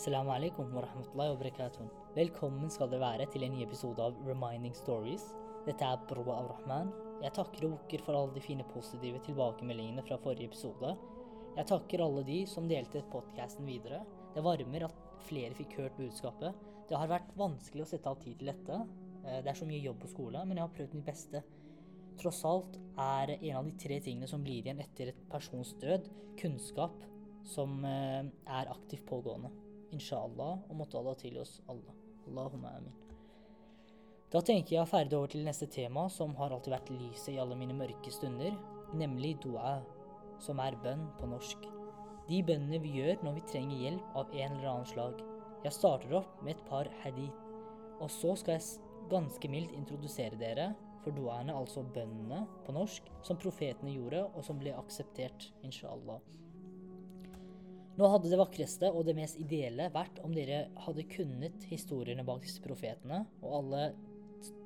Assalamu alaikum wa rahmatullahi wa barakatuh. Velkommen skal dere være til en ny episode av Reminding Stories. Dette er Broa Avrahman. Jeg takker og bukker for alle de fine positive tilbakemeldingene fra forrige episode. Jeg takker alle de som delte podkasten videre. Det varmer at flere fikk hørt budskapet. Det har vært vanskelig å sette av tid til dette. Eh, Det er så mye jobb på skole, men jeg har prøvd mitt beste. Tross alt er en av de tre tingene som blir igjen etter et persons død, kunnskap som eh, er aktivt pågående. Inshallah, og måtte Allah tilgi oss alle. Allahumma amin. Da tenker jeg ferdig over til neste tema, som har alltid vært lyset i alle mine mørke stunder, nemlig dua, som er bønn på norsk. De bønnene vi gjør når vi trenger hjelp av en eller annen slag. Jeg starter opp med et par hadith, og så skal jeg ganske mildt introdusere dere for duaene, altså bønnene på norsk, som profetene gjorde, og som ble akseptert, inshallah. Nå hadde det vakreste og det mest ideelle vært om dere hadde kunnet historiene bak disse profetene og alle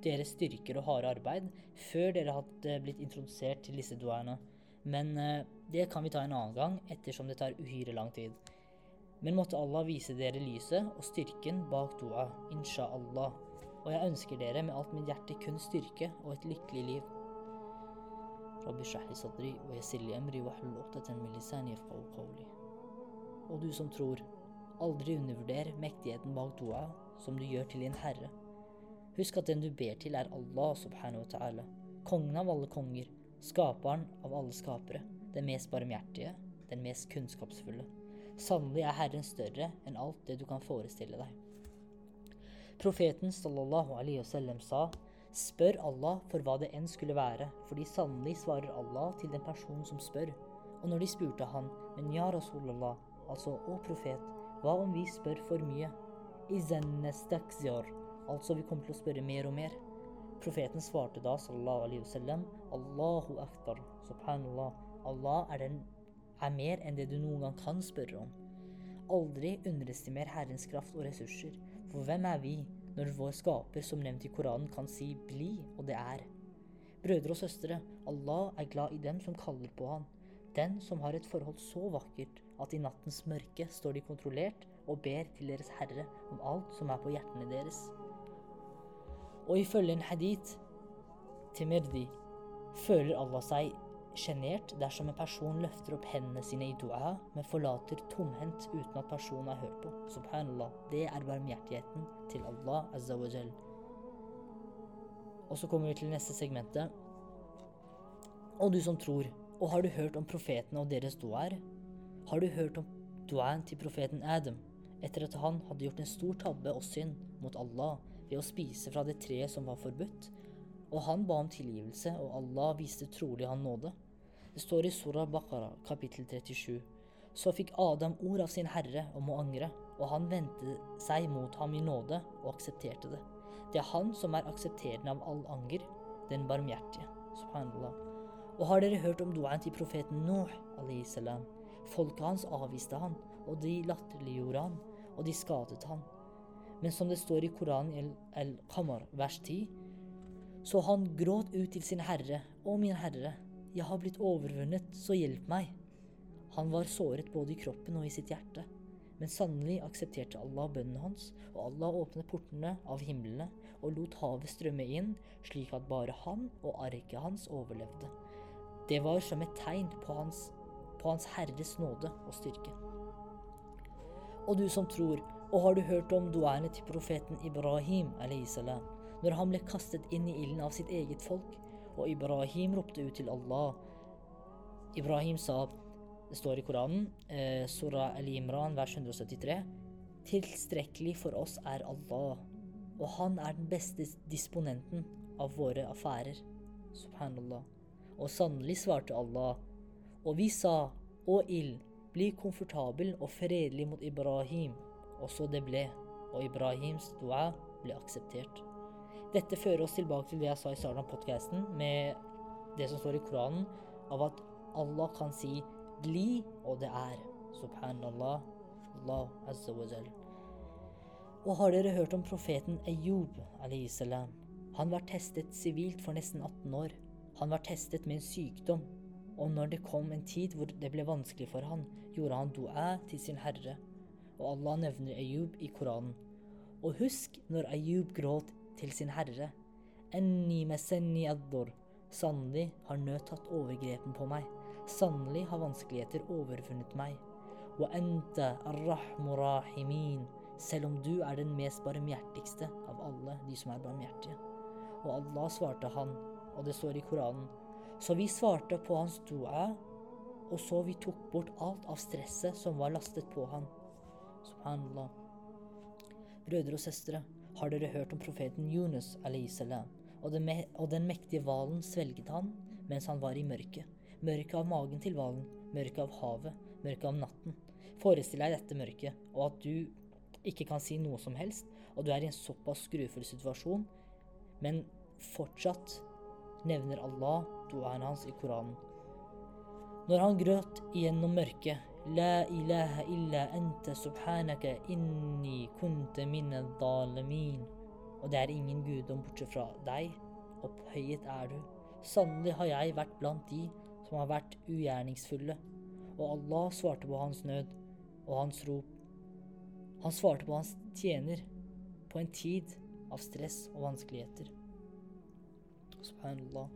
deres styrker og harde arbeid før dere hadde blitt introdusert til disse duaene. Men eh, det kan vi ta en annen gang, ettersom det tar uhyre lang tid. Men måtte Allah vise dere lyset og styrken bak dua, inshallah. Og jeg ønsker dere med alt mitt hjerte kun styrke og et lykkelig liv. رب اشرح sadri صدري ويسر لي امري واحلل عقدة من min يفقهوا قولي. Og du som tror, aldri undervurder mektigheten bak dua som du gjør til din Herre. Husk at den du ber til, er Allah subhanahu wa ta'ala, kongen av alle konger, skaperen av alle skapere, den mest barmhjertige, den mest kunnskapsfulle. Sannelig er Herren større enn alt det du kan forestille deg. Profeten sallallahu alaihi wasallam sa, spør Allah for hva det enn skulle være, fordi sannelig svarer Allah til den personen som spør. Og når de spurte han, men ja, Rasulallah, altså å profet, hva om vi spør for mye? Izan altså vi kommer til å spørre mer og mer. Profeten svarte da, sallallahu alaihi wasallam, Allahu akbar, subhanallah, Allah er, den, er mer enn det du noen gang kan spørre om. Aldri underestimer Herrens kraft og ressurser, for hvem er vi når vår skaper, som nevnt i Koranen, kan si bli, og det er? Brødre og søstre, Allah er glad i dem som kaller på han, den som har et forhold så vakkert at i nattens mørke står de kontrollert og ber til deres Herre om alt som er på hjertene deres. Og ifølge en hadith til Mirdi føler Allah seg sjenert dersom en person løfter opp hendene sine i dua, men forlater tomhendt uten at personen er hørt på. Subhanallah. Det er barmhjertigheten til Allah azza wa jal. Og så kommer vi til neste segmentet. Og du som tror, og har du hørt om profetene og deres duaer? Har du hørt om duaen til profeten Adam etter at han hadde gjort en stor tabbe og synd mot Allah ved å spise fra det treet som var forbudt? Og han ba om tilgivelse, og Allah viste trolig han nåde. Det står i Surah Bakara kapittel 37. Så fikk Adam ord av sin herre om å angre, og han vendte seg mot ham i nåde og aksepterte det. Det er han som er aksepterende av all anger, den barmhjertige. Subhanallah. Og har dere hørt om duaen til profeten Nuh, alayhi salam? Folket hans avviste han, og de latterliggjorde han, og de skadet han. Men som det står i Koranen i Al-Qamar, vers 10, så han gråt ut til sin herre, Å min herre, jeg har blitt overvunnet, så hjelp meg. Han var såret både i kroppen og i sitt hjerte. Men sannelig aksepterte Allah bønnen hans, og Allah åpnet portene av himlene og lot havet strømme inn, slik at bare han og arket hans overlevde. Det var som et tegn på hans, på hans Herres nåde og styrke. Og du som tror, og har du hørt om duaene til profeten Ibrahim salam, når han ble kastet inn i ilden av sitt eget folk, og Ibrahim ropte ut til Allah. Ibrahim sa, det står i Koranen, eh, Surah Al-Imran, vers 173, Tilstrekkelig for oss er Allah, og han er den beste disponenten av våre affærer. Subhanallah. Og sannelig svarte Allah, og vi sa, å ild, bli komfortabel og fredelig mot Ibrahim, og så det ble, og Ibrahims dua ble akseptert. Dette fører oss tilbake til det jeg sa i starten av podkasten, med det som står i Koranen, av at Allah kan si 'bli', og det er. Subhanallah. Allah azza wa jal. Og har dere hørt om profeten Ayub salam? Han var testet sivilt for nesten 18 år. Han var testet med en sykdom. Og når det kom en tid hvor det ble vanskelig for han, gjorde han dua til sin herre. Og Allah nevner Ayub i Koranen. Og husk når Ayub gråt til sin herre. Enni mesenni addor. Sannelig har nød tatt overgrepen på meg. Sannelig har vanskeligheter overfunnet meg. Wa anta arrahmu. Selv om du er den mest barmhjertigste av alle de som er barmhjertige. Og Allah svarte han, og det står i Koranen, så vi svarte på hans dua, og så vi tok bort alt av stresset som var lastet på han. Subhanallah. Brødre og søstre, har dere hørt om profeten Yunus salam, og, den og den mektige hvalen svelget han mens han var i mørket. Mørket av magen til hvalen, mørket av havet, mørket av natten. Forestill deg dette mørket, og at du ikke kan si noe som helst, og du er i en såpass skrufull situasjon, men fortsatt nevner Allah duaen hans i Koranen. Når han gråt gjennom mørket, La ilaha illa ente subhanaka inni kunte min dalamin. Og det er ingen gudom bortsett fra deg, opphøyet er du. Sannelig har jeg vært blant de som har vært ugjerningsfulle. Og Allah svarte på hans nød og hans rop. Han svarte på hans tjener på en tid av stress og vanskeligheter. Subhanallah.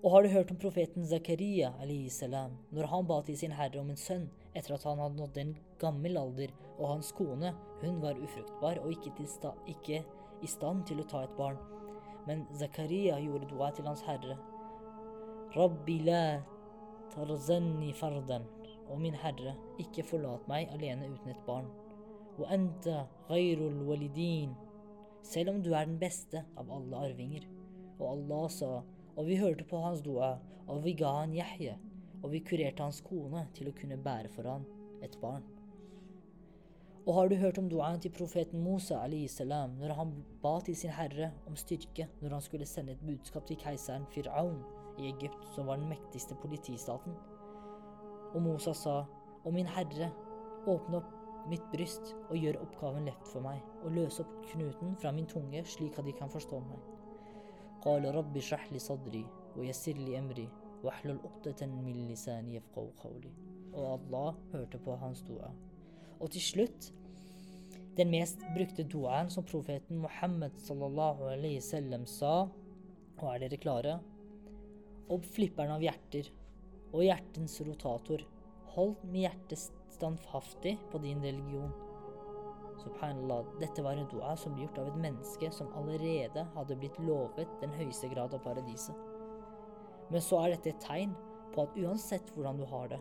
Og har du hørt om profeten Zakaria salam, når han ba til sin herre om en sønn etter at han hadde nådd en gammel alder, og hans kone, hun var ufruktbar og ikke, ikke i stand til å ta et barn. Men Zakaria gjorde dua til hans herre. Rabbi la tarzanni fardan. Og min herre, ikke forlat meg alene uten et barn. Og anta ghayrul walidin. Selv om du er den beste av alle arvinger. Og Allah sa og vi hørte på hans dua, og vi ga han Yahya, og vi kurerte hans kone til å kunne bære for han et barn. Og har du hørt om duaen til profeten Musa salam, når han ba til sin herre om styrke når han skulle sende et budskap til keiseren Fir'aun i Egypt, som var den mektigste politistaten? Og Musa sa, Å min herre, åpne opp mitt bryst og gjør oppgaven lett for meg, og løse opp knuten fra min tunge slik at de kan forstå meg. قال رب اشرح لي صدري ويسر لي أمري واحلل عقدة min lisani yafqahu qawli. Og Allah hørte på hans dua. Og til slutt den mest brukte duaen som profeten Muhammed sallallahu alaihi wasallam sa, og er dere klare? Og flipperen av hjerter og hjertens rotator, hold med hjertet standhaftig på din religion. Subhanallah, dette var en dua som ble gjort av et menneske som allerede hadde blitt lovet den høyeste grad av paradiset. Men så er dette et tegn på at uansett hvordan du har det,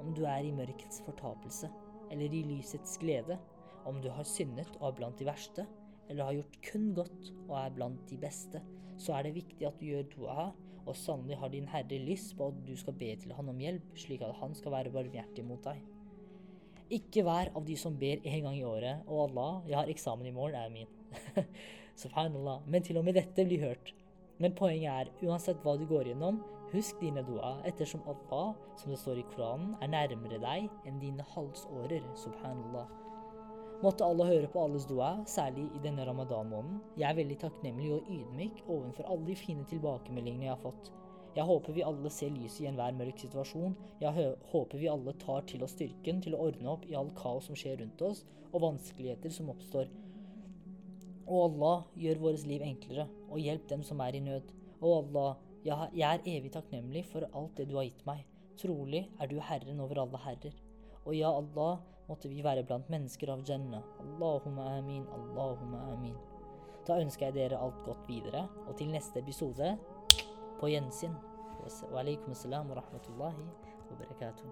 om du er i mørkets fortapelse eller i lysets glede, om du har syndet og er blant de verste, eller har gjort kun godt og er blant de beste, så er det viktig at du gjør dua, og sannelig har din Herre lyst på at du skal be til Han om hjelp, slik at Han skal være barmhjertig mot deg. Ikke vær av de som ber en gang i året. Og Allah, jeg har eksamen i morgen, er min. Subhanallah. Men til og med dette blir hørt. Men poenget er, uansett hva du går gjennom, husk dine dua, ettersom Allah, som det står i Koranen, er nærmere deg enn dine halsårer. Subhanallah. Måtte Allah høre på alles dua, særlig i denne ramadan-måneden. Jeg er veldig takknemlig og ydmyk overfor alle de fine tilbakemeldingene jeg har fått. Jeg håper vi alle ser lyset i enhver mørk situasjon. Jeg håper vi alle tar til oss styrken til å ordne opp i all kaos som skjer rundt oss, og vanskeligheter som oppstår. Og Allah, gjør vårt liv enklere, og hjelp dem som er i nød. Og Allah, jeg er evig takknemlig for alt det du har gitt meg. Trolig er du Herren over alle herrer. Og ja, Allah, måtte vi være blant mennesker av Jannah. Allahumma amin, Allahumma amin. Da ønsker jeg dere alt godt videre, og til neste episode بوينسن وعليكم السلام ورحمة الله وبركاته.